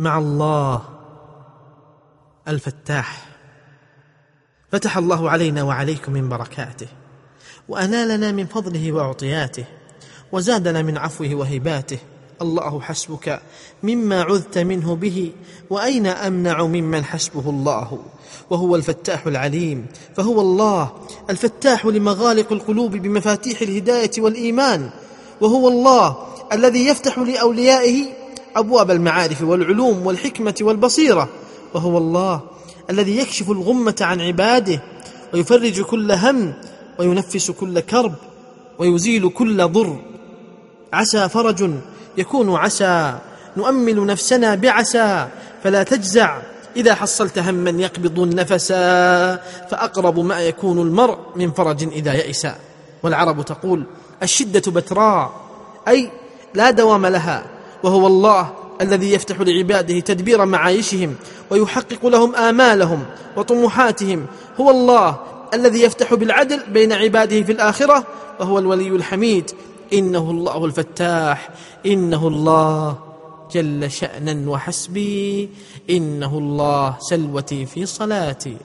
مع الله الفتاح. فتح الله علينا وعليكم من بركاته وأنالنا من فضله وأعطياته وزادنا من عفوه وهباته. الله حسبك مما عذت منه به وأين أمنع ممن حسبه الله؟ وهو الفتاح العليم فهو الله الفتاح لمغالق القلوب بمفاتيح الهداية والإيمان. وهو الله الذي يفتح لأوليائه أبواب المعارف والعلوم والحكمة والبصيرة وهو الله الذي يكشف الغمة عن عباده ويفرج كل هم وينفس كل كرب ويزيل كل ضر. عسى فرج يكون عسى نؤمل نفسنا بعسى فلا تجزع. إذا حصلت هما يقبض النفس فأقرب ما يكون المرء من فرج إذا يئس. والعرب تقول الشدة بتراء أي لا دوام لها. وهو الله الذي يفتح لعباده تدبير معايشهم ويحقق لهم آمالهم وطموحاتهم. هو الله الذي يفتح بالعدل بين عباده في الآخرة وهو الولي الحميد. إنه الله الفتاح. إنه الله جل شأنا وحسبي. إنه الله سلوتي في صلاتي.